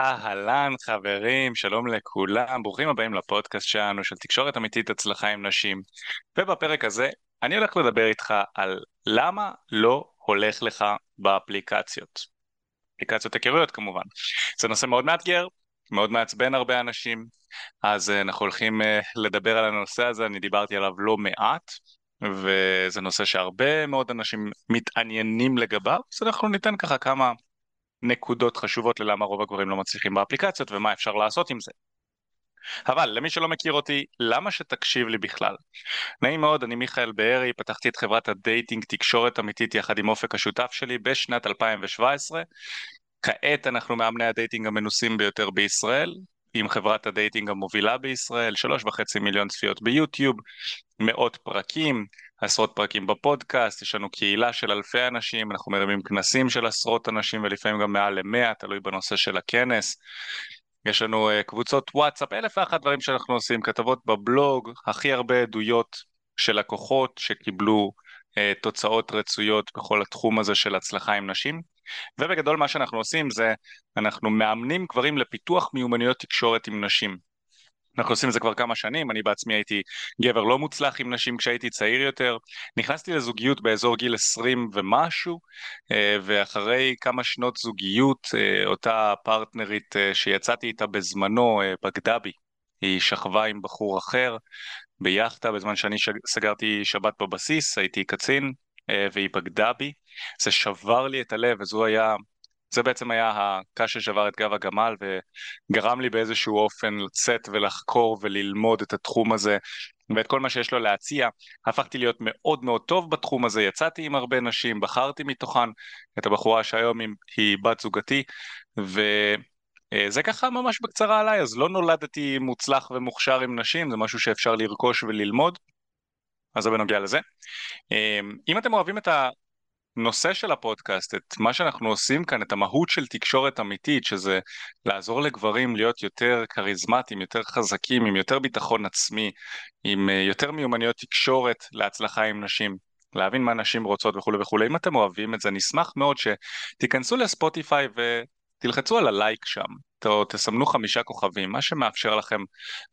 אהלן חברים, שלום לכולם, ברוכים הבאים לפודקאסט שלנו של תקשורת אמיתית הצלחה עם נשים. ובפרק הזה אני הולך לדבר איתך על למה לא הולך לך באפליקציות. אפליקציות היכרויות כמובן. זה נושא מאוד מאתגר, מאוד מעצבן הרבה אנשים, אז אה, אנחנו הולכים אה, לדבר על הנושא הזה, אני דיברתי עליו לא מעט, וזה נושא שהרבה מאוד אנשים מתעניינים לגביו, אז אנחנו ניתן ככה כמה נקודות חשובות ללמה רוב הגברים לא מצליחים באפליקציות ומה אפשר לעשות עם זה. אבל למי שלא מכיר אותי, למה שתקשיב לי בכלל? נעים מאוד, אני מיכאל בארי, פתחתי את חברת ה dating תקשורת אמיתית יחד עם אופק השותף שלי בשנת 2017. כעת אנחנו מאמני ה dating המנוסים ביותר בישראל, עם חברת ה dating המובילה בישראל, שלוש וחצי מיליון צפיות ביוטיוב, מאות פרקים, עשרות פרקים בפודקאסט, יש לנו קהילה של אלפי אנשים, אנחנו מרימים כנסים של עשרות אנשים ולפעמים גם מעל למאה, תלוי בנושא של הכנס. יש לנו uh, קבוצות וואטסאפ, אלף ואחת דברים שאנחנו עושים, כתבות בבלוג, הכי הרבה עדויות של לקוחות שקיבלו uh, תוצאות רצויות בכל התחום הזה של הצלחה עם נשים. ובגדול מה שאנחנו עושים זה, אנחנו מאמנים גברים לפיתוח מיומנויות תקשורת עם נשים. אנחנו עושים את זה כבר כמה שנים, אני בעצמי הייתי גבר לא מוצלח עם נשים כשהייתי צעיר יותר, נכנסתי לזוגיות באזור גיל 20 ומשהו, אה, ואחרי כמה שנות זוגיות, אה, אותה פרטנרית אה, שיצאתי איתה בזמנו, בגדה בי, היא שכבה עם בחור אחר ביאכטה בזמן שאני סגרתי שבת בבסיס, הייתי קצין, והיא בגדה בי, זה שבר לי את הלב, וזו היה זה בעצם היה הקש ששבר את גב הגמל וגרם לי באיזשהו אופן לצאת ולחקור וללמוד את התחום הזה ואת כל מה שיש לו להציע. הפכתי להיות מאוד מאוד טוב בתחום הזה, יצאתי עם הרבה נשים, בחרתי מתוכן את הבחורה שהיום היא בת זוגתי וזה ככה ממש בקצרה עליי, אז לא נולדתי מוצלח ומוכשר עם נשים, זה משהו שאפשר לרכוש וללמוד, אז זה בנוגע לזה. אם אתם אוהבים את הנושא של הפודקאסט, את מה שאנחנו עושים כאן, את המהות של תקשורת אמיתית, שזה לעזור לגברים להיות יותר כריזמטיים, יותר חזקים, עם יותר ביטחון עצמי, עם אה, יותר מיומנויות תקשורת להצלחה עם נשים. להבין מה נשים רוצות וכולי וכולי. אם אתם אוהבים את זה, נשמח מאוד שתיכנסו לספוטיפיי ותלחצו על הלייק שם, או תסמנו חמישה כוכבים, מה שמאפשר לכם,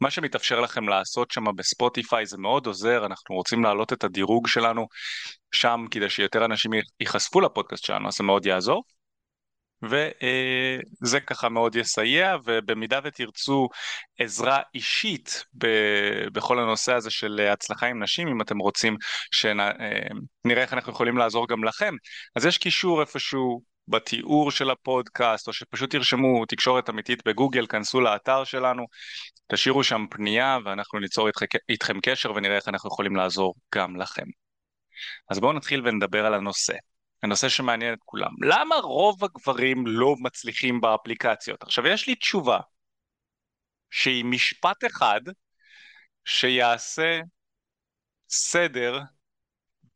מה שמתאפשר לכם לעשות שם בספוטיפיי זה מאוד עוזר, אנחנו רוצים להעלות את הדירוג שלנו שם כדי שיותר אנשים ייחשפו לפודקאסט שלנו, אז זה מאוד יעזור. וזה ככה מאוד יסייע, ובמידה ותרצו עזרה אישית בכל הנושא הזה של הצלחה עם נשים, אם אתם רוצים שנראה איך אנחנו יכולים לעזור גם לכם, אז יש קישור איפשהו בתיאור של הפודקאסט, או שפשוט תרשמו תקשורת אמיתית בגוגל, כנסו לאתר שלנו, תשאירו שם פנייה ואנחנו ניצור איתכם קשר ונראה איך אנחנו יכולים לעזור גם לכם. אז בואו נתחיל ונדבר על הנושא. הנושא שמעניין את כולם. למה רוב הגברים לא מצליחים באפליקציות? עכשיו יש לי תשובה שהיא משפט אחד שיעשה סדר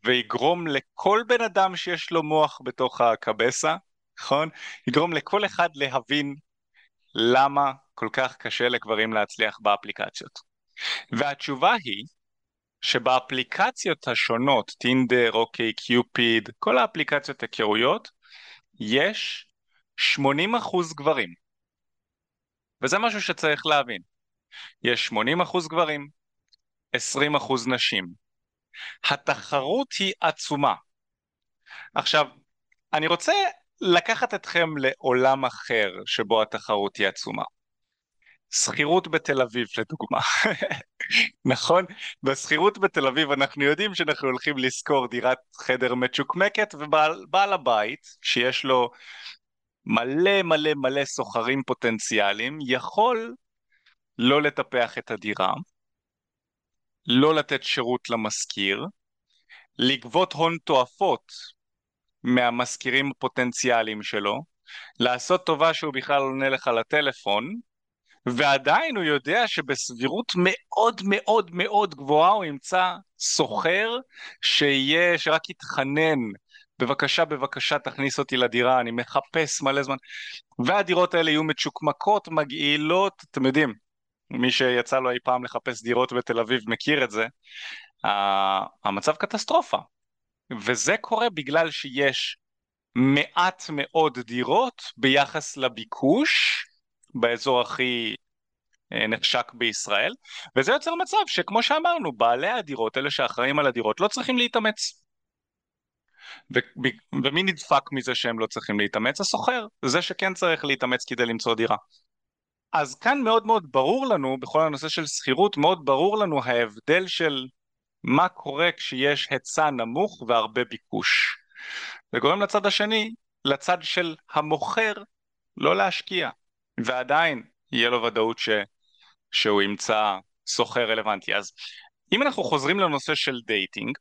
ויגרום לכל בן אדם שיש לו מוח בתוך הקבסה, נכון? יגרום לכל אחד להבין למה כל כך קשה לגברים להצליח באפליקציות. והתשובה היא שבאפליקציות השונות, טינדר, אוקיי, קיופיד, כל האפליקציות היכרויות, יש 80% גברים. וזה משהו שצריך להבין. יש 80% גברים, 20% נשים. התחרות היא עצומה. עכשיו, אני רוצה לקחת אתכם לעולם אחר שבו התחרות היא עצומה. שכירות בתל אביב לדוגמה, נכון? בשכירות בתל אביב אנחנו יודעים שאנחנו הולכים לשכור דירת חדר מצ'וקמקת ובעל הבית שיש לו מלא מלא מלא סוחרים פוטנציאליים יכול לא לטפח את הדירה, לא לתת שירות למשכיר, לגבות הון תועפות מהמשכירים הפוטנציאליים שלו, לעשות טובה שהוא בכלל עונה לך לטלפון, ועדיין הוא יודע שבסבירות מאוד מאוד מאוד גבוהה הוא ימצא סוחר שיהיה, שרק יתחנן בבקשה בבקשה תכניס אותי לדירה אני מחפש מלא זמן. והדירות האלה יהיו מצ'וקמקות מגעילות אתם יודעים מי שיצא לו אי פעם לחפש דירות בתל אביב מכיר את זה המצב קטסטרופה וזה קורה בגלל שיש מעט מאוד דירות ביחס לביקוש באזור הכי אה, נחשק בישראל, וזה יוצר מצב שכמו שאמרנו, בעלי הדירות, אלה שאחראים על הדירות, לא צריכים להתאמץ. ו- ומי נדפק מזה שהם לא צריכים להתאמץ? הסוחר, זה שכן צריך להתאמץ כדי למצוא דירה. אז כאן מאוד מאוד ברור לנו, בכל הנושא של שכירות, מאוד ברור לנו ההבדל של מה קורה כשיש היצע נמוך והרבה ביקוש. זה גורם לצד השני, לצד של המוכר, לא להשקיע, ועדיין יהיה לו ודאות ש... שהוא ימצא סוחר רלוונטי. אז אם אנחנו חוזרים לנושא של dating,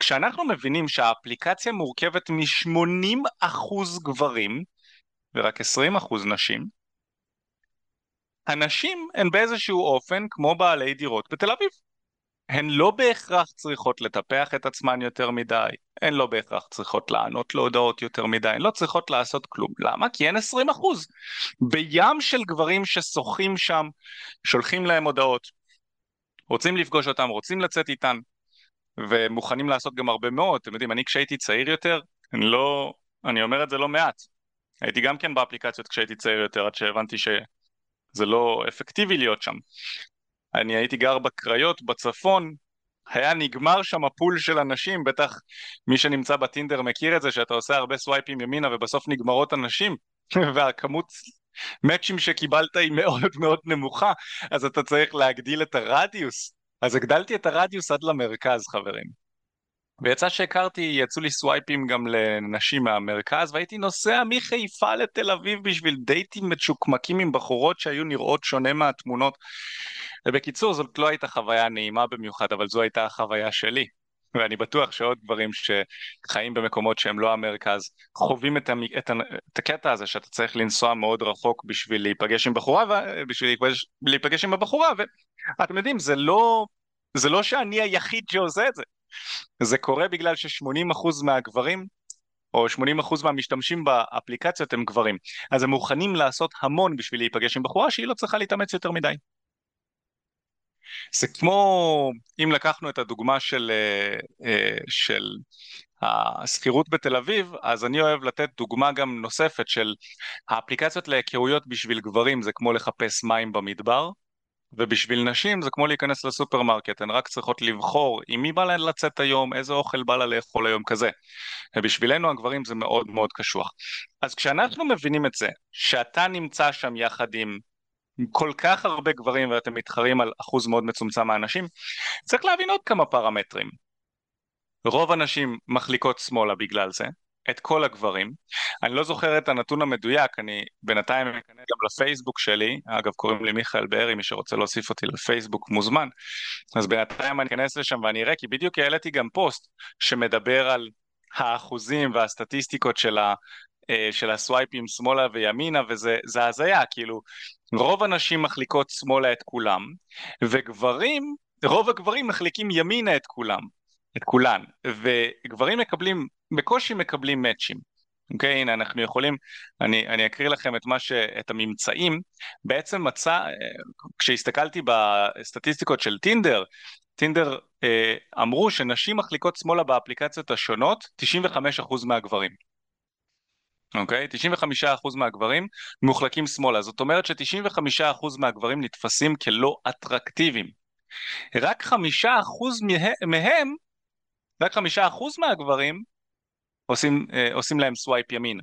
כשאנחנו מבינים שהאפליקציה מורכבת מ-80% גברים ורק 20% נשים, הנשים הן באיזשהו אופן כמו בעלי דירות בתל אביב. הן לא בהכרח צריכות לטפח את עצמן יותר מדי, הן לא בהכרח צריכות לענות להודעות יותר מדי, הן לא צריכות לעשות כלום. למה? כי אין 20 אחוז. בים של גברים ששוחים שם, שולחים להם הודעות, רוצים לפגוש אותם, רוצים לצאת איתן, ומוכנים לעשות גם הרבה מאוד. אתם יודעים, אני כשהייתי צעיר יותר, אני לא... אני אומר את זה לא מעט. הייתי גם כן באפליקציות כשהייתי צעיר יותר, עד שהבנתי שזה לא אפקטיבי להיות שם. אני הייתי גר בקריות, בצפון, היה נגמר שם הפול של אנשים, בטח מי שנמצא בטינדר מכיר את זה, שאתה עושה הרבה סווייפים ימינה ובסוף נגמרות אנשים, והכמות מאצ'ים שקיבלת היא מאוד מאוד נמוכה, אז אתה צריך להגדיל את הרדיוס. אז הגדלתי את הרדיוס עד למרכז, חברים. ויצא שהכרתי, יצאו לי סווייפים גם לנשים מהמרכז, והייתי נוסע מחיפה לתל אביב בשביל דייטים מצ'וקמקים עם בחורות שהיו נראות שונה מהתמונות. ובקיצור, זאת לא הייתה חוויה נעימה במיוחד, אבל זו הייתה החוויה שלי. ואני בטוח שעוד גברים שחיים במקומות שהם לא המרכז חווים את, המ... את, ה... את הקטע הזה שאתה צריך לנסוע מאוד רחוק בשביל להיפגש עם בחורה, ו... בשביל להיפגש... להיפגש עם הבחורה, ואתם יודעים, זה לא, זה לא שאני היחיד שעושה את זה. זה קורה בגלל ש-80% מהגברים או 80% מהמשתמשים באפליקציות הם גברים. אז הם מוכנים לעשות המון בשביל להיפגש עם בחורה שהיא לא צריכה להתאמץ יותר מדי. זה כמו אם לקחנו את הדוגמה של, אה, אה, של השכירות בתל אביב, אז אני אוהב לתת דוגמה גם נוספת של האפליקציות להיכרויות בשביל גברים זה כמו לחפש מים במדבר, ובשביל נשים זה כמו להיכנס לסופרמרקט, הן רק צריכות לבחור עם מי בא להן לצאת היום, איזה אוכל בא לה לאכול היום כזה. ובשבילנו הגברים זה מאוד מאוד קשוח. אז כשאנחנו מבינים את זה, שאתה נמצא שם יחד עם כל כך הרבה גברים ואתם מתחרים על אחוז מאוד מצומצם מהאנשים, צריך להבין עוד כמה פרמטרים. רוב הנשים מחליקות שמאלה בגלל זה, את כל הגברים. אני לא זוכר את הנתון המדויק, אני בינתיים אכנס גם לפייסבוק שלי, אגב קוראים לי מיכאל בארי, מי שרוצה להוסיף אותי לפייסבוק מוזמן, אז בינתיים אני אכנס לשם ואני אראה, כי בדיוק העליתי גם פוסט שמדבר על האחוזים והסטטיסטיקות של, ה, אה, של הסווייפים שמאלה וימינה, וזה הזיה, כאילו רוב הנשים מחליקות שמאלה את כולם, וגברים, רוב הגברים מחליקים ימינה את כולם. את כולן, וגברים מקבלים בקושי מקבלים מאצ'ים. אוקיי, okay, הנה אנחנו יכולים, אני, אני אקריא לכם את, ש, את הממצאים, בעצם מצא, כשהסתכלתי בסטטיסטיקות של טינדר, טינדר אה, אמרו שנשים מחליקות שמאלה באפליקציות השונות 95% מהגברים. אוקיי? Okay? 95% מהגברים מוחלקים שמאלה, זאת אומרת ש-95% מהגברים נתפסים כלא אטרקטיביים. רק 5% מהם, רק 5% מהגברים עושים, אה, עושים להם swipe ימין.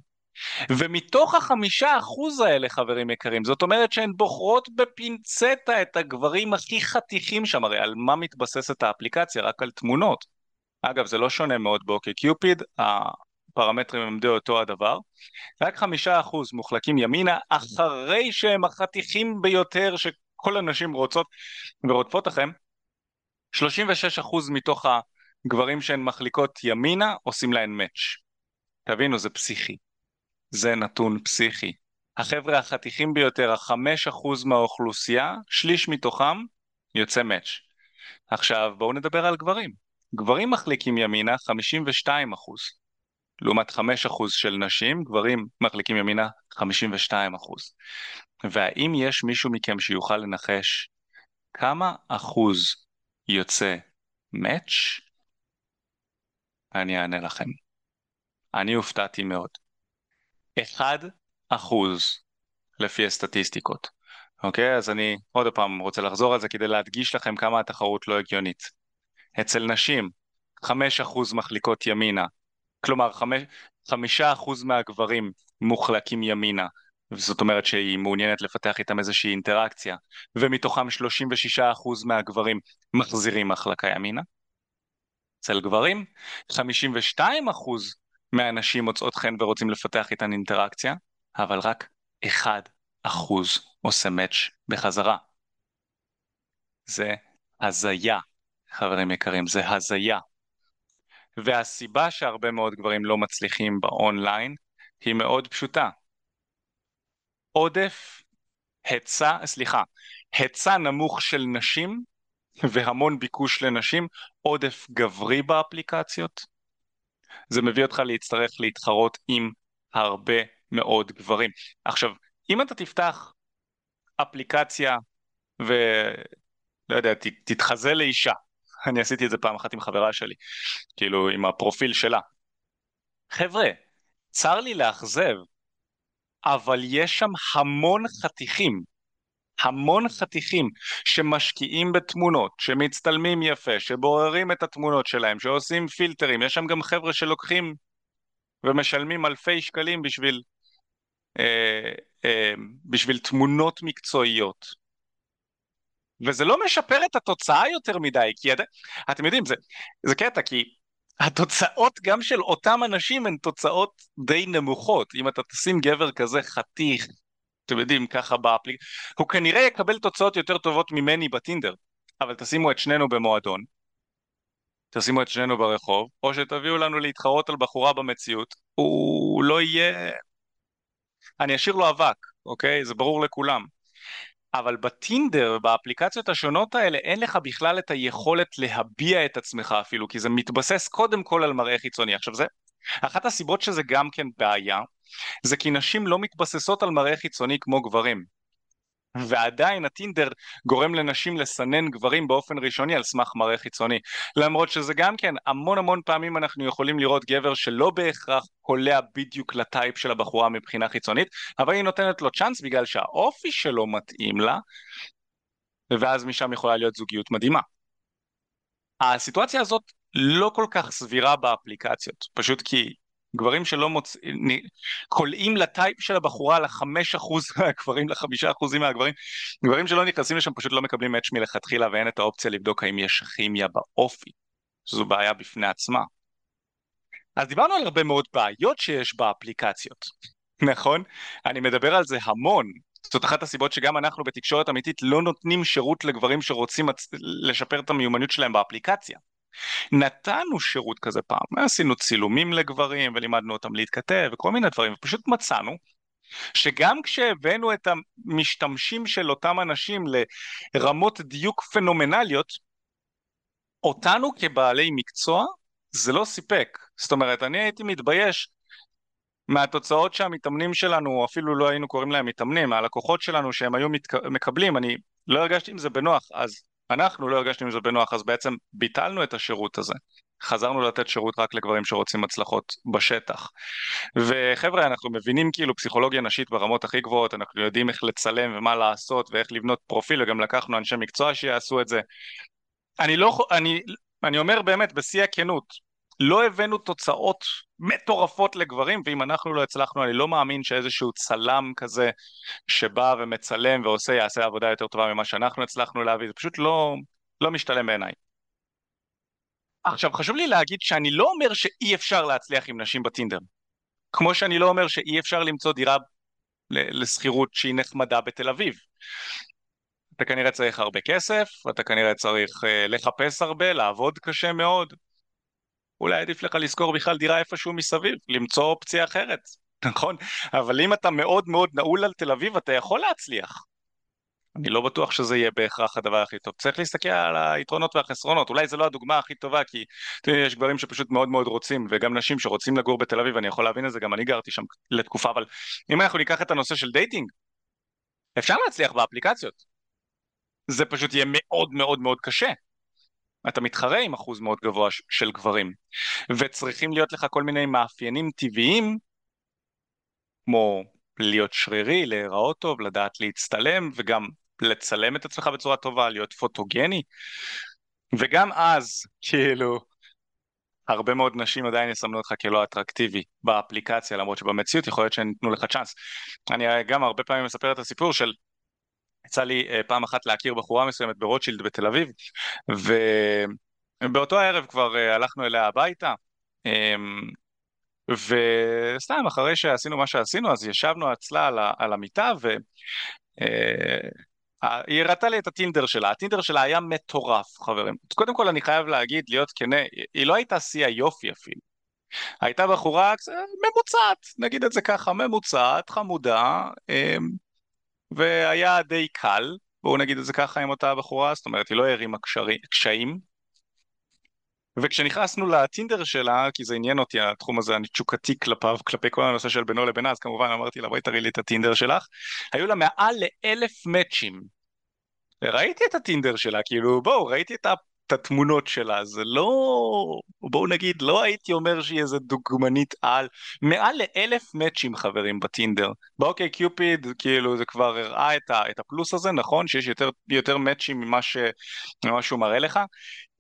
ומתוך החמישה אחוז האלה חברים יקרים, זאת אומרת שהן בוחרות בפינצטה את הגברים הכי חתיכים שם, הרי על מה מתבססת האפליקציה? רק על תמונות. אגב זה לא שונה מאוד באוקיי קיופיד, הפרמטרים הם די אותו הדבר. רק חמישה אחוז מוחלקים ימינה אחרי שהם החתיכים ביותר שכל הנשים רוצות ורודפות לכם. 36 אחוז מתוך ה... גברים שהן מחליקות ימינה עושים להן מאץ'. תבינו, זה פסיכי. זה נתון פסיכי. החבר'ה החתיכים ביותר, החמש אחוז מהאוכלוסייה, שליש מתוכם יוצא מאץ'. עכשיו בואו נדבר על גברים. גברים מחליקים ימינה 52 אחוז. לעומת 5 אחוז של נשים, גברים מחליקים ימינה 52 אחוז. והאם יש מישהו מכם שיוכל לנחש כמה אחוז יוצא מאץ'? אני אענה לכם. אני הופתעתי מאוד. אחד אחוז. לפי הסטטיסטיקות. אוקיי? אז אני עוד פעם רוצה לחזור על זה כדי להדגיש לכם כמה התחרות לא הגיונית. אצל נשים, 5% מחליקות ימינה, כלומר 5% מהגברים מוחלקים ימינה, זאת אומרת שהיא מעוניינת לפתח איתם איזושהי אינטראקציה, ומתוכם 36% מהגברים מחזירים מחלקה ימינה. אצל גברים, 52% מהנשים מוצאות חן ורוצים לפתח איתן אינטראקציה, אבל רק 1% עושה מאץ' בחזרה. זה הזיה, חברים יקרים, זה הזיה. והסיבה שהרבה מאוד גברים לא מצליחים באונליין היא מאוד פשוטה. עודף היצע, סליחה, היצע נמוך של נשים והמון ביקוש לנשים, עודף גברי באפליקציות. זה מביא אותך להצטרך להתחרות עם הרבה מאוד גברים. עכשיו, אם אתה תפתח אפליקציה ולא יודע, ת, תתחזה לאישה, אני עשיתי את זה פעם אחת עם חברה שלי, כאילו עם הפרופיל שלה. חבר'ה, צר לי לאכזב, אבל יש שם המון חתיכים, המון חתיכים שמשקיעים בתמונות, שמצטלמים יפה, שבוררים את התמונות שלהם, שעושים פילטרים, יש שם גם חבר'ה שלוקחים ומשלמים אלפי שקלים בשביל, אה, אה, בשביל תמונות מקצועיות. וזה לא משפר את התוצאה יותר מדי, כי אתם יודעים, זה, זה קטע, כי התוצאות גם של אותם אנשים הן תוצאות די נמוכות. אם אתה תשים גבר כזה חתיך, אתם יודעים, ככה באפליק, הוא כנראה יקבל תוצאות יותר טובות ממני בטינדר, אבל תשימו את שנינו במועדון, תשימו את שנינו ברחוב, או שתביאו לנו להתחרות על בחורה במציאות, הוא לא יהיה... אני אשאיר לו אבק, אוקיי? זה ברור לכולם. אבל בטינדר, באפליקציות השונות האלה, אין לך בכלל את היכולת להביע את עצמך אפילו, כי זה מתבסס קודם כל על מראה חיצוני. עכשיו זה, אחת הסיבות שזה גם כן בעיה, זה כי נשים לא מתבססות על מראה חיצוני כמו גברים. ועדיין הטינדר גורם לנשים לסנן גברים באופן ראשוני על סמך מראה חיצוני. למרות שזה גם כן, המון המון פעמים אנחנו יכולים לראות גבר שלא בהכרח קולע בדיוק לטייפ של הבחורה מבחינה חיצונית, אבל היא נותנת לו צ'אנס בגלל שהאופי שלו מתאים לה, ואז משם יכולה להיות זוגיות מדהימה. הסיטואציה הזאת לא כל כך סבירה באפליקציות, פשוט כי גברים שלא מוצאים, קולעים לטייפ של הבחורה לחמש אחוז מהגברים, לחמישה אחוזים מהגברים, גברים שלא נכנסים לשם פשוט לא מקבלים מאץ' מלכתחילה ואין את האופציה לבדוק האם יש כימיה באופי, שזו בעיה בפני עצמה. אז דיברנו על הרבה מאוד בעיות שיש באפליקציות, נכון? אני מדבר על זה המון, זאת אחת הסיבות שגם אנחנו בתקשורת אמיתית לא נותנים שירות לגברים שרוצים לשפר את המיומנות שלהם באפליקציה. נתנו שירות כזה פעם, עשינו צילומים לגברים ולימדנו אותם להתכתב וכל מיני דברים, ופשוט מצאנו שגם כשהבאנו את המשתמשים של אותם אנשים לרמות דיוק פנומנליות, אותנו כבעלי מקצוע זה לא סיפק. זאת אומרת, אני הייתי מתבייש מהתוצאות שהמתאמנים שלנו, אפילו לא היינו קוראים להם מתאמנים, הלקוחות שלנו שהם היו מתק... מקבלים, אני לא הרגשתי עם זה בנוח, אז אנחנו לא הרגשנו עם זה בנוח, אז בעצם ביטלנו את השירות הזה. חזרנו לתת שירות רק לגברים שרוצים הצלחות בשטח. וחבר'ה, אנחנו מבינים כאילו פסיכולוגיה נשית ברמות הכי גבוהות, אנחנו יודעים איך לצלם ומה לעשות ואיך לבנות פרופיל, וגם לקחנו אנשי מקצוע שיעשו את זה. אני לא, אני, אני אומר באמת, בשיא הכנות, לא הבאנו תוצאות מטורפות לגברים, ואם אנחנו לא הצלחנו, אני לא מאמין שאיזשהו צלם כזה שבא ומצלם ועושה, יעשה עבודה יותר טובה ממה שאנחנו הצלחנו להביא, זה פשוט לא, לא משתלם בעיניי. עכשיו, חשוב לי להגיד שאני לא אומר שאי אפשר להצליח עם נשים בטינדר. כמו שאני לא אומר שאי אפשר למצוא דירה לשכירות שהיא נחמדה בתל אביב. אתה כנראה צריך הרבה כסף, אתה כנראה צריך uh, לחפש הרבה, לעבוד קשה מאוד, אולי עדיף לך לשכור בכלל דירה איפשהו מסביב, למצוא אופציה אחרת, נכון? אבל אם אתה מאוד מאוד נעול על תל אביב, אתה יכול להצליח. אני לא בטוח שזה יהיה בהכרח הדבר הכי טוב. צריך להסתכל על היתרונות והחסרונות. אולי זו לא הדוגמה הכי טובה, כי תראי, יש גברים שפשוט מאוד מאוד רוצים, וגם נשים שרוצים לגור בתל אביב, אני יכול להבין את זה, גם אני גרתי שם לתקופה, אבל אם אנחנו ניקח את הנושא של dating, אפשר להצליח באפליקציות. זה פשוט יהיה מאוד מאוד מאוד קשה. אתה מתחרה עם אחוז מאוד גבוה של גברים, וצריכים להיות לך כל מיני מאפיינים טבעיים, כמו להיות שרירי, להיראות טוב, לדעת להצטלם וגם לצלם את עצמך בצורה טובה, להיות פוטוגני. וגם אז, כאילו, הרבה מאוד נשים עדיין יסמנו אותך כלא אטרקטיבי באפליקציה, למרות שבמציאות יכול להיות שהן ייתנו לך צ'אנס. אני גם הרבה פעמים מספר את הסיפור של יצא לי אה, פעם אחת להכיר בחורה מסוימת ברוטשילד בתל אביב, ובאותו הערב כבר אה, הלכנו אליה הביתה, אמ, וסתם אחרי שעשינו מה שעשינו אז ישבנו אצלה על, על המיטה ו... אה, היא הראתה לי את הטינדר שלה, הטינדר שלה היה מטורף חברים. קודם כל אני חייב להגיד, להיות כנה, היא לא הייתה שיא היופי אפילו. הייתה בחורה ממוצעת, נגיד את זה ככה, ממוצעת, חמודה, אמ, והיה די קל, בואו נגיד את זה ככה עם אותה בחורה, זאת אומרת היא לא הרימה קשיים. וכשנכנסנו לטינדר שלה, כי זה עניין אותי התחום הזה, אני תשוקתי כלפיו, כלפי כל הנושא של בינו לבינה, אז כמובן אמרתי לה בואי תראי לי את הטינדר שלך, היו לה מעל לאלף מאצ'ים. ראיתי את הטינדר שלה, כאילו בואו, ראיתי את את התמונות שלה, זה לא, בואו נגיד, לא הייתי אומר שהיא איזה דוגמנית על, מעל לאלף מאצ'ים חברים בטינדר. ב OkCupid, כאילו זה כבר הראה את, ה, את הפלוס הזה, נכון? שיש יותר, יותר מאצ'ים ממה, ש, ממה שהוא מראה לך,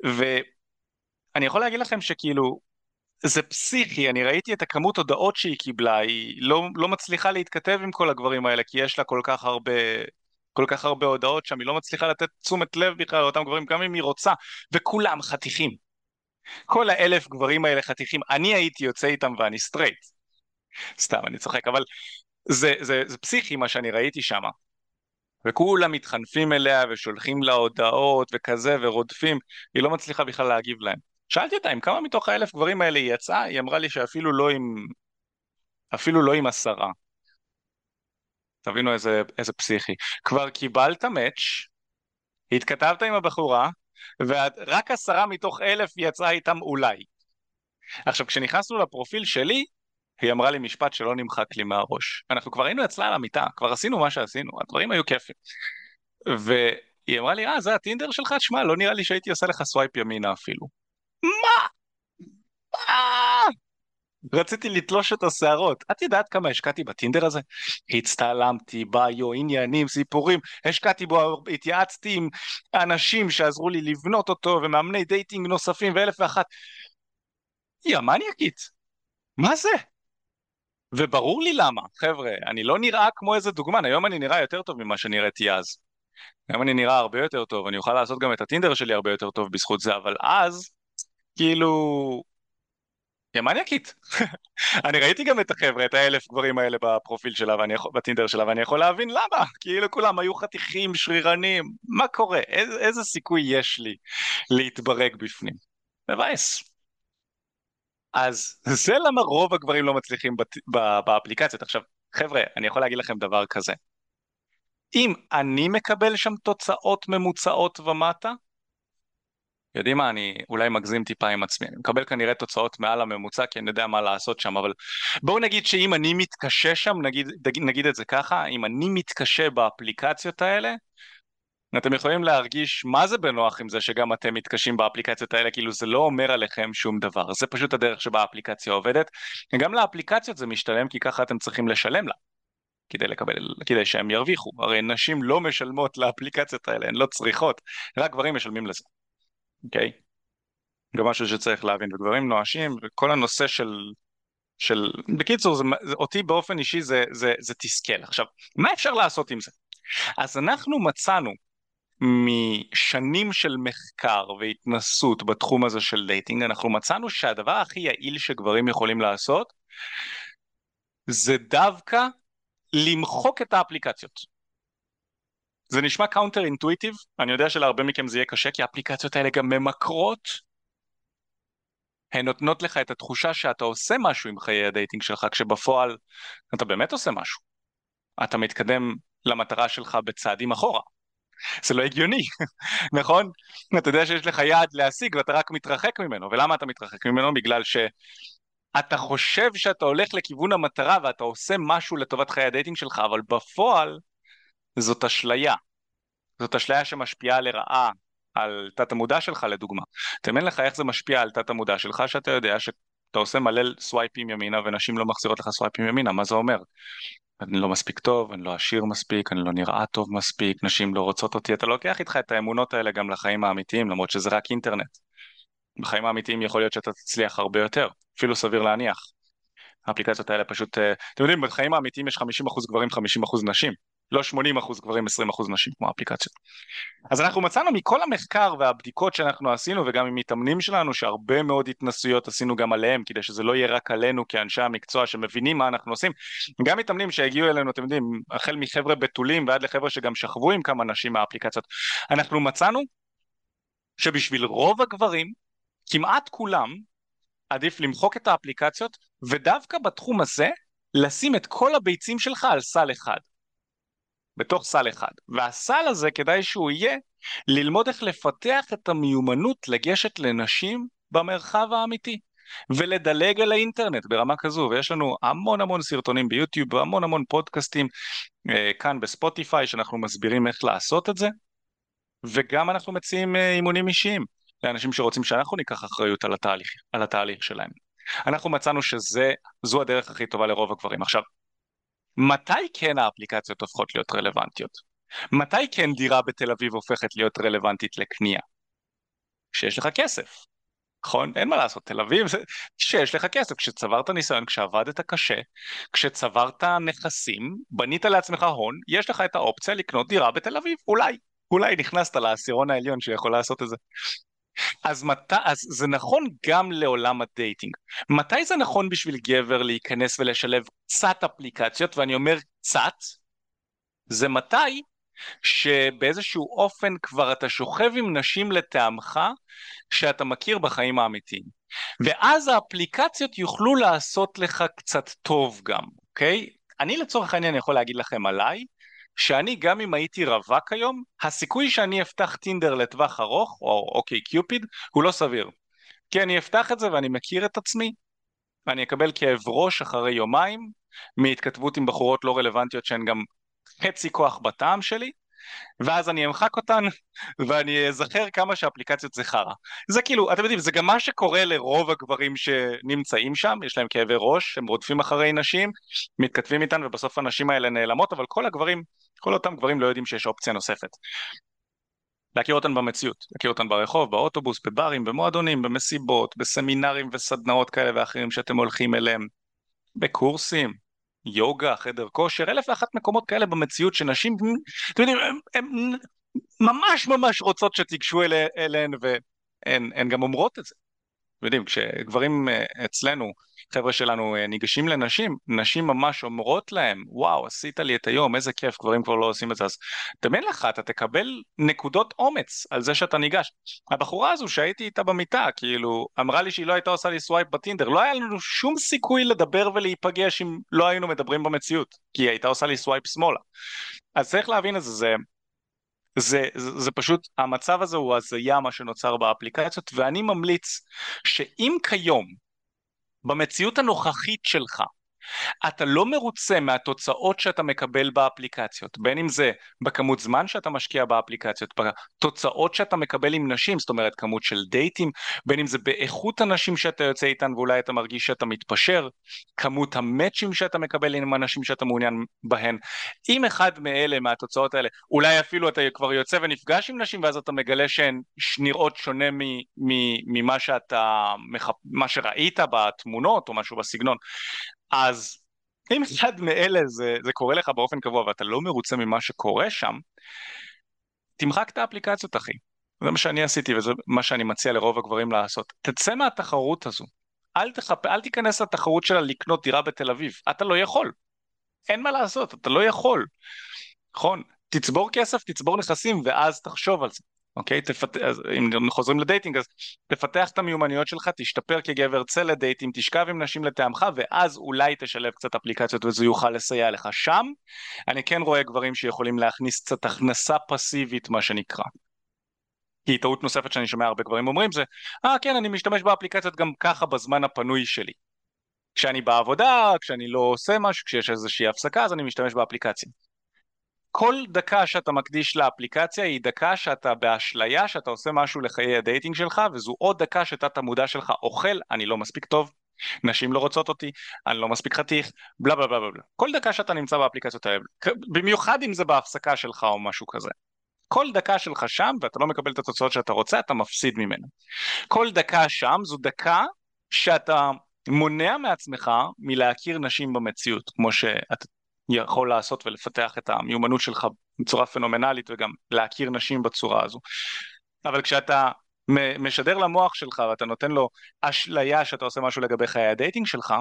ואני יכול להגיד לכם שכאילו, זה פסיכי, אני ראיתי את הכמות הודעות שהיא קיבלה, היא לא, לא מצליחה להתכתב עם כל הגברים האלה, כי יש לה כל כך הרבה כל כך הרבה הודעות שם, היא לא מצליחה לתת תשומת לב בכלל לאותם גברים, גם אם היא רוצה, וכולם חתיכים. כל האלף גברים האלה חתיכים, אני הייתי יוצא איתם ואני סטרייט. סתם, אני צוחק, אבל זה, זה, זה פסיכי מה שאני ראיתי שם. וכולם מתחנפים אליה ושולחים לה הודעות וכזה ורודפים, היא לא מצליחה בכלל להגיב להם. שאלתי אותה עם כמה מתוך האלף גברים האלה היא יצאה, היא אמרה לי שאפילו לא עם... אפילו לא עם עשרה. תבינו איזה, איזה פסיכי. כבר קיבלת מאץ', התכתבת עם הבחורה, ורק עשרה מתוך אלף יצאה איתם אולי. עכשיו, כשנכנסנו לפרופיל שלי, היא אמרה לי משפט שלא נמחק לי מהראש. אנחנו כבר היינו אצלה על המיטה, כבר עשינו מה שעשינו, הדברים היו כיפים. והיא אמרה לי, אה, זה הטינדר שלך? תשמע, לא נראה לי שהייתי עושה לך swipe ימינה אפילו. מה? מה? רציתי לתלוש את השערות. את יודעת כמה השקעתי בטינדר הזה? הצטלמתי, bio, עניינים, סיפורים, השקעתי בו, התייעצתי עם אנשים שעזרו לי לבנות אותו, ומאמני dating נוספים ואלף ואחת. יא מניאקית, מה זה? וברור לי למה, חבר'ה, אני לא נראה כמו איזה דוגמן, היום אני נראה יותר טוב ממה שנראיתי אז. היום אני נראה הרבה יותר טוב, אני אוכל לעשות גם את הטינדר שלי הרבה יותר טוב בזכות זה, אבל אז, כאילו, היא. אני ראיתי גם את החבר'ה, את האלף גברים האלה בפרופיל שלה, ואני יכול, בטינדר שלה, ואני יכול להבין למה. כאילו כולם היו חתיכים, שרירנים, מה קורה? איזה, איזה סיכוי יש לי להתברג בפנים? מבאס. אז זה למה רוב הגברים לא מצליחים בת, ב, באפליקציות. עכשיו, חבר'ה, אני יכול להגיד לכם דבר כזה. אם אני מקבל שם תוצאות ממוצעות ומטה, יודעים מה, אני אולי מגזים טיפה עם עצמי, אני מקבל כנראה תוצאות מעל הממוצע כי אני יודע מה לעשות שם, אבל בואו נגיד שאם אני מתקשה שם, נגיד, נגיד את זה ככה, אם אני מתקשה באפליקציות האלה, אתם יכולים להרגיש מה זה בנוח עם זה שגם אתם מתקשים באפליקציות האלה, כאילו זה לא אומר עליכם שום דבר, זה פשוט הדרך שבה האפליקציה עובדת, וגם לאפליקציות זה משתלם כי ככה אתם צריכים לשלם לה. כדי לקבל, כדי שהם ירוויחו, הרי נשים לא משלמות לאפליקציות האלה, הן לא צריכות, רק גברים משלמים לזה. אוקיי? גם משהו שצריך להבין, וגברים נואשים, וכל הנושא של... של... בקיצור, זה, זה, אותי באופן אישי זה, זה, זה תסכל. עכשיו, מה אפשר לעשות עם זה? אז אנחנו מצאנו משנים של מחקר והתנסות בתחום הזה של dating, אנחנו מצאנו שהדבר הכי יעיל שגברים יכולים לעשות זה דווקא למחוק את האפליקציות. זה נשמע counter intuitive, אני יודע שלהרבה מכם זה יהיה קשה כי האפליקציות האלה גם ממכרות. הן נותנות לך את התחושה שאתה עושה משהו עם חיי ה dating שלך, כשבפועל אתה באמת עושה משהו. אתה מתקדם למטרה שלך בצעדים אחורה. זה לא הגיוני, נכון? אתה יודע שיש לך יעד להשיג ואתה רק מתרחק ממנו, ולמה אתה מתרחק ממנו? בגלל שאתה חושב שאתה הולך לכיוון המטרה ואתה עושה משהו לטובת חיי הדייטינג שלך, אבל בפועל זאת אשליה. זאת אשליה שמשפיעה לרעה על תת המודע שלך לדוגמה. תאמן לך איך זה משפיע על תת המודע שלך, שאתה יודע אתה עושה מלא סווייפים ימינה ונשים לא מחזירות לך סווייפים ימינה, מה זה אומר? אני לא מספיק טוב, אני לא עשיר מספיק, אני לא נראה טוב מספיק, נשים לא רוצות אותי, אתה לוקח איתך את האמונות האלה גם לחיים האמיתיים, למרות שזה רק אינטרנט. בחיים האמיתיים יכול להיות שאתה תצליח הרבה יותר, אפילו סביר להניח. האפליקציות האלה פשוט, אה, אתם יודעים, בחיים האמיתיים יש 50% גברים, 50% נשים. לא 80% גברים, 20% נשים כמו האפליקציות. אז אנחנו מצאנו מכל המחקר והבדיקות שאנחנו עשינו וגם עם מתאמנים שלנו שהרבה מאוד התנסויות עשינו גם עליהם כדי שזה לא יהיה רק עלינו כאנשי המקצוע שמבינים מה אנחנו עושים. גם מתאמנים שהגיעו אלינו, אתם יודעים, החל מחבר'ה בתולים ועד לחבר'ה שגם שכבו עם כמה נשים מהאפליקציות. אנחנו מצאנו שבשביל רוב הגברים, כמעט כולם, עדיף למחוק את האפליקציות ודווקא בתחום הזה לשים את כל הביצים שלך על סל אחד. בתוך סל אחד. והסל הזה כדאי שהוא יהיה ללמוד איך לפתח את המיומנות לגשת לנשים במרחב האמיתי. ולדלג על האינטרנט ברמה כזו, ויש לנו המון המון סרטונים ביוטיוב והמון המון פודקאסטים אה, כאן בספוטיפיי שאנחנו מסבירים איך לעשות את זה, וגם אנחנו מציעים אה, אימונים אישיים לאנשים שרוצים שאנחנו ניקח אחריות על התהליך, על התהליך שלהם. אנחנו מצאנו שזו הדרך הכי טובה לרוב הגברים. עכשיו, מתי כן האפליקציות הופכות להיות רלוונטיות? מתי כן דירה בתל אביב הופכת להיות רלוונטית לקנייה? כשיש לך כסף, נכון? אין מה לעשות, תל אביב כשיש לך כסף, כשצברת ניסיון, כשעבדת קשה, כשצברת נכסים, בנית לעצמך הון, יש לך את האופציה לקנות דירה בתל אביב, אולי, אולי נכנסת לעשירון העליון שיכול לעשות את זה. אז, מת... אז זה נכון גם לעולם ה dating. מתי זה נכון בשביל גבר להיכנס ולשלב קצת אפליקציות, ואני אומר קצת, זה מתי שבאיזשהו אופן כבר אתה שוכב עם נשים לטעמך שאתה מכיר בחיים האמיתיים. ואז האפליקציות יוכלו לעשות לך קצת טוב גם, אוקיי? אני לצורך העניין יכול להגיד לכם עליי, שאני גם אם הייתי רווק היום, הסיכוי שאני אפתח טינדר לטווח ארוך, או אוקיי קיופיד, הוא לא סביר. כי אני אפתח את זה ואני מכיר את עצמי, ואני אקבל כאב ראש אחרי יומיים, מהתכתבות עם בחורות לא רלוונטיות שהן גם חצי כוח בטעם שלי, ואז אני אמחק אותן ואני אזכר כמה שאפליקציות זה חרא. זה כאילו, אתם יודעים, זה גם מה שקורה לרוב הגברים שנמצאים שם, יש להם כאבי ראש, הם רודפים אחרי נשים, מתכתבים איתן ובסוף הנשים האלה נעלמות, אבל כל הגברים, כל אותם גברים לא יודעים שיש אופציה נוספת. להכיר אותן במציאות, להכיר אותן ברחוב, באוטובוס, בברים, במועדונים, במסיבות, בסמינרים וסדנאות כאלה ואחרים שאתם הולכים אליהם, בקורסים, יוגה, חדר כושר, אלף ואחת מקומות כאלה במציאות שנשים, אתם יודעים, הן ממש ממש רוצות שתיגשו אליהן והן גם אומרות את זה. יודעים, כשגברים אה, אצלנו, חבר'ה שלנו אה, ניגשים לנשים, נשים ממש אומרות להם, וואו, עשית לי את היום, איזה כיף, גברים כבר לא עושים את זה, אז דמיין לך, אתה תקבל נקודות אומץ על זה שאתה ניגש. הבחורה הזו שהייתי איתה במיטה, כאילו, אמרה לי שהיא לא הייתה עושה לי swipe בטינדר, לא היה לנו שום סיכוי לדבר ולהיפגש אם לא היינו מדברים במציאות, כי היא הייתה עושה לי swipe שמאלה. אז צריך להבין את זה, זה... זה, זה, זה פשוט, המצב הזה הוא הזיה מה שנוצר באפליקציות ואני ממליץ שאם כיום במציאות הנוכחית שלך אתה לא מרוצה מהתוצאות שאתה מקבל באפליקציות, בין אם זה בכמות זמן שאתה משקיע באפליקציות, בתוצאות שאתה מקבל עם נשים, זאת אומרת כמות של דייטים, בין אם זה באיכות הנשים שאתה יוצא איתן ואולי אתה מרגיש שאתה מתפשר, כמות המאצ'ים שאתה מקבל עם הנשים שאתה מעוניין בהן. אם אחד מאלה, מהתוצאות האלה, אולי אפילו אתה כבר יוצא ונפגש עם נשים ואז אתה מגלה שהן נראות שונה ממה שאתה, מה שראית בתמונות או משהו בסגנון. אז אם אחד מאלה זה, זה קורה לך באופן קבוע ואתה לא מרוצה ממה שקורה שם, תמחק את האפליקציות אחי. זה מה שאני עשיתי וזה מה שאני מציע לרוב הגברים לעשות. תצא מהתחרות הזו. אל, תחפ... אל תיכנס לתחרות שלה לקנות דירה בתל אביב. אתה לא יכול. אין מה לעשות, אתה לא יכול. נכון? תצבור כסף, תצבור נכסים ואז תחשוב על זה. אוקיי? תפת... אז אם חוזרים לדייטינג אז תפתח את המיומנויות שלך, תשתפר כגבר, צא לדייטים, תשכב עם נשים לטעמך ואז אולי תשלב קצת אפליקציות וזה יוכל לסייע לך. שם אני כן רואה גברים שיכולים להכניס קצת הכנסה פסיבית מה שנקרא. כי טעות נוספת שאני שומע הרבה גברים אומרים זה, אה אה, כן אני משתמש באפליקציות גם ככה בזמן הפנוי שלי. כשאני בעבודה, כשאני לא עושה משהו, כשיש איזושהי הפסקה אז אני משתמש באפליקציה. כל דקה שאתה מקדיש לאפליקציה היא דקה שאתה באשליה שאתה עושה משהו לחיי ה dating שלך וזו עוד דקה שתת המודע שלך אוכל, אני לא מספיק טוב, נשים לא רוצות אותי, אני לא מספיק חתיך, בלה בלה בלה בלה. כל דקה שאתה נמצא באפליקציות האלה, במיוחד אם זה בהפסקה שלך או משהו כזה. כל דקה שלך שם ואתה לא מקבל את התוצאות שאתה רוצה, אתה מפסיד ממנו. כל דקה שם זו דקה שאתה מונע מעצמך מלהכיר נשים במציאות, כמו שאתה יכול לעשות ולפתח את המיומנות שלך בצורה פנומנלית וגם להכיר נשים בצורה הזו. אבל כשאתה משדר למוח שלך ואתה נותן לו אשליה שאתה עושה משהו לגבי חיי ה dating שלך,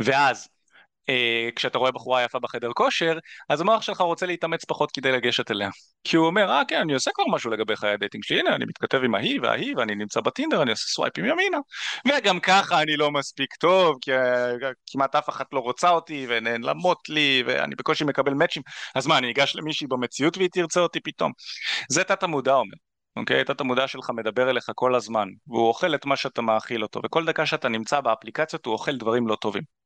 ואז אה, כשאתה רואה בחורה יפה בחדר כושר, אז המוח שלך רוצה להתאמץ פחות כדי לגשת אליה. כי הוא אומר, אה כן, אני עושה כבר משהו לגבי חיי ה dating שלי, הנה, אני מתכתב עם ההיא וההיא, ואני נמצא בטינדר, אני עושה סווייפים ימינה. וגם ככה אני לא מספיק טוב, כי אה, כמעט אף אחת לא רוצה אותי, ונעלמות לי, ואני בקושי מקבל מאצ'ים, אז מה, אני אגש למישהי במציאות והיא תרצה אותי פתאום? זה תת המודע אומר. אוקיי? תת המודע שלך מדבר אליך כל הזמן, והוא אוכל את מה שאתה מאכיל אותו, וכל דקה שאתה נמצא באפליקציות הוא אוכל דברים לא טובים.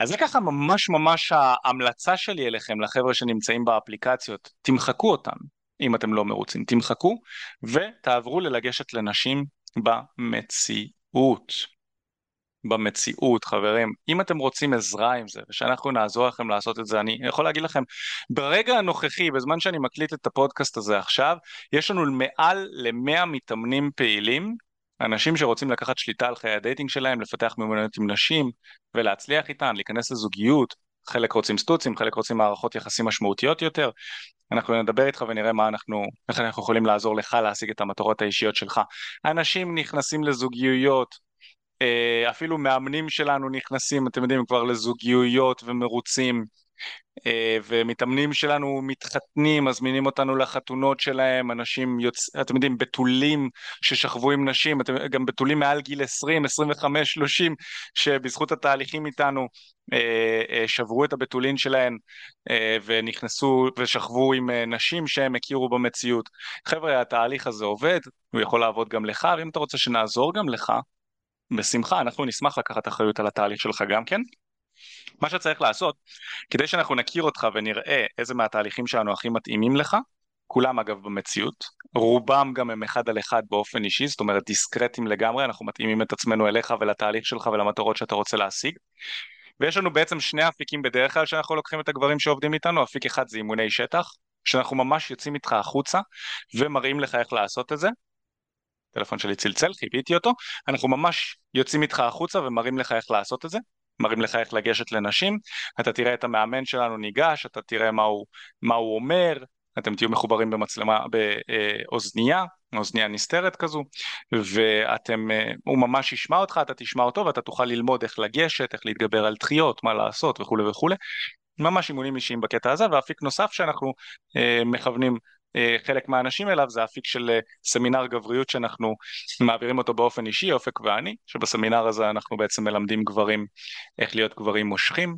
אז זה ככה ממש ממש ההמלצה שלי אליכם, לחבר'ה שנמצאים באפליקציות, תמחקו אותם אם אתם לא מרוצים, תמחקו ותעברו ללגשת לנשים במציאות. במציאות חברים, אם אתם רוצים עזרה עם זה ושאנחנו נעזור לכם לעשות את זה, אני יכול להגיד לכם, ברגע הנוכחי, בזמן שאני מקליט את הפודקאסט הזה עכשיו, יש לנו מעל ל-100 מתאמנים פעילים אנשים שרוצים לקחת שליטה על חיי הדייטינג שלהם, לפתח מיומנויות עם נשים ולהצליח איתן, להיכנס לזוגיות, חלק רוצים סטוצים, חלק רוצים מערכות יחסים משמעותיות יותר. אנחנו נדבר איתך ונראה מה אנחנו, איך אנחנו יכולים לעזור לך להשיג את המטרות האישיות שלך. אנשים נכנסים לזוגיות, אה, אפילו מאמנים שלנו נכנסים, אתם יודעים, כבר לזוגיות ומרוצים. אה, ומתאמנים שלנו מתחתנים, מזמינים אותנו לחתונות שלהם, אנשים יוצאים, אתם יודעים, בתולים ששכבו עם נשים, אתם, גם בתולים מעל גיל 20, 25, 30, שבזכות התהליכים איתנו אה, אה, שברו את הבתולין שלהם ונכנסו ושכבו עם נשים שהם הכירו במציאות. חבר'ה, התהליך הזה עובד, הוא יכול לעבוד גם לך, ואם אתה רוצה שנעזור גם לך, בשמחה, אנחנו נשמח לקחת אחריות על התהליך שלך גם כן. מה שצריך לעשות, כדי שאנחנו נכיר אותך ונראה איזה מהתהליכים שלנו הכי מתאימים לך, כולם אגב במציאות, רובם גם הם אחד על אחד באופן אישי, זאת אומרת דיסקרטים לגמרי, אנחנו מתאימים את עצמנו אליך ולתהליך שלך ולמטרות שאתה רוצה להשיג. ויש לנו בעצם שני אפיקים בדרך כלל שאנחנו לוקחים את הגברים שעובדים איתנו, אפיק אחד זה אימוני שטח, שאנחנו ממש יוצאים איתך החוצה ומראים לך איך לעשות את זה. הטלפון שלי צלצל, חיביתי אותו, אנחנו ממש יוצאים איתך החוצה ומראים לך איך לעשות את זה. מראים לך איך לגשת לנשים, אתה תראה את המאמן שלנו ניגש, אתה תראה מה הוא, מה הוא אומר, אתם תהיו מחוברים במצלמה, באוזנייה, אוזנייה נסתרת כזו, ואתם, אה, הוא ממש ישמע אותך, אתה תשמע אותו ואתה תוכל ללמוד איך לגשת, איך להתגבר על דחיות, מה לעשות וכולי וכולי. ממש אימונים אישיים בקטע הזה, ואפיק נוסף שאנחנו אה, מכוונים חלק מהאנשים אליו זה אפיק של אה, סמינר גבריות שאנחנו מעבירים אותו באופן אישי, אופק ואני, שבסמינר הזה אנחנו בעצם מלמדים גברים איך להיות גברים מושכים,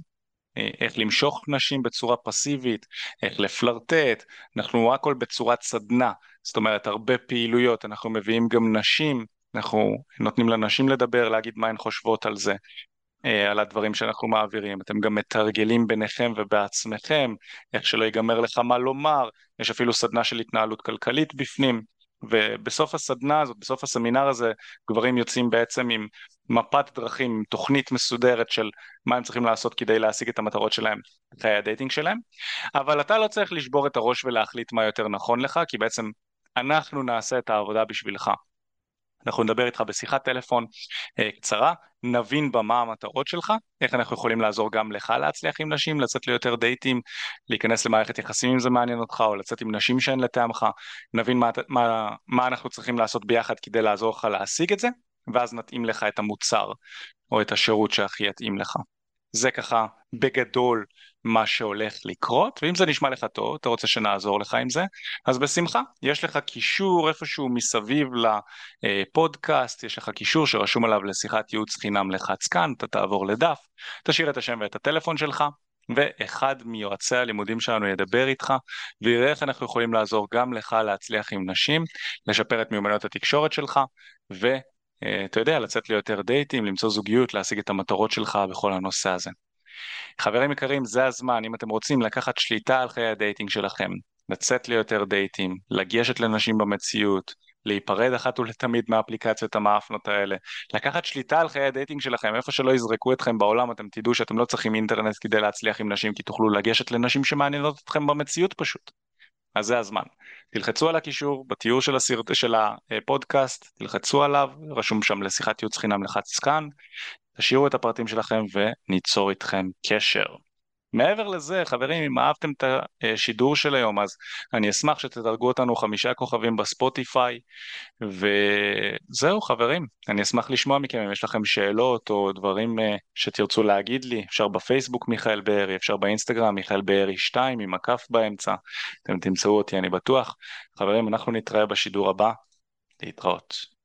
אה, איך למשוך נשים בצורה פסיבית, איך לפלרטט, אנחנו הכל בצורת סדנה, זאת אומרת הרבה פעילויות, אנחנו מביאים גם נשים, אנחנו נותנים לנשים לדבר, להגיד מה הן חושבות על זה, אה, על הדברים שאנחנו מעבירים, אתם גם מתרגלים ביניכם ובעצמכם, איך שלא ייגמר לך מה לומר, יש אפילו סדנה של התנהלות כלכלית בפנים, ובסוף הסדנה הזאת, בסוף הסמינר הזה, גברים יוצאים בעצם עם מפת דרכים, עם תוכנית מסודרת של מה הם צריכים לעשות כדי להשיג את המטרות שלהם, חיי ה dating שלהם, אבל אתה לא צריך לשבור את הראש ולהחליט מה יותר נכון לך, כי בעצם אנחנו נעשה את העבודה בשבילך. אנחנו נדבר איתך בשיחת טלפון אה, קצרה, נבין בה מה המטרות שלך, איך אנחנו יכולים לעזור גם לך להצליח עם נשים, לצאת ליותר דייטים, להיכנס למערכת יחסים אם זה מעניין אותך, או לצאת עם נשים שהן לטעמך, נבין מה, מה, מה אנחנו צריכים לעשות ביחד כדי לעזור לך להשיג את זה, ואז נתאים לך את המוצר או את השירות שהכי יתאים לך. זה ככה בגדול מה שהולך לקרות, ואם זה נשמע לך טוב, אתה רוצה שנעזור לך עם זה, אז בשמחה, יש לך קישור איפשהו מסביב לפודקאסט, יש לך קישור שרשום עליו לשיחת ייעוץ חינם לחץ כאן, אתה תעבור לדף, תשאיר את השם ואת הטלפון שלך, ואחד מיועצי הלימודים שלנו ידבר איתך ונראה איך אנחנו יכולים לעזור גם לך להצליח עם נשים, לשפר את מיומנויות התקשורת שלך אתה יודע, לצאת ליותר דייטים, למצוא זוגיות, להשיג את המטרות שלך בכל הנושא הזה. חברים יקרים, זה הזמן, אם אתם רוצים לקחת שליטה על חיי ה dating שלכם, לצאת ליותר דייטים, לגשת לנשים במציאות, להיפרד אחת ולתמיד מהאפליקציות המעפנות האלה, לקחת שליטה על חיי ה dating שלכם, איפה שלא יזרקו אתכם בעולם אתם תדעו שאתם לא צריכים אינטרנט כדי להצליח עם נשים כי תוכלו לגשת לנשים שמעניינות אתכם במציאות פשוט. אז זה הזמן. תלחצו על הקישור בתיאור של, הסרט, של הפודקאסט, תלחצו עליו, רשום שם לשיחת ייעוץ חינם לחץ כאן, תשאירו את הפרטים שלכם וניצור איתכם קשר. מעבר לזה, חברים, אם אהבתם את השידור של היום, אז אני אשמח שתדרגו אותנו חמישה כוכבים בספוטיפיי, וזהו חברים, אני אשמח לשמוע מכם אם יש לכם שאלות או דברים אה, שתרצו להגיד לי, אפשר בפייסבוק מיכאל בארי, אפשר באינסטגרם מיכאל בארי 2 עם הכף באמצע, אתם תמצאו אותי אני בטוח. חברים, אנחנו נתראה בשידור הבא, להתראות.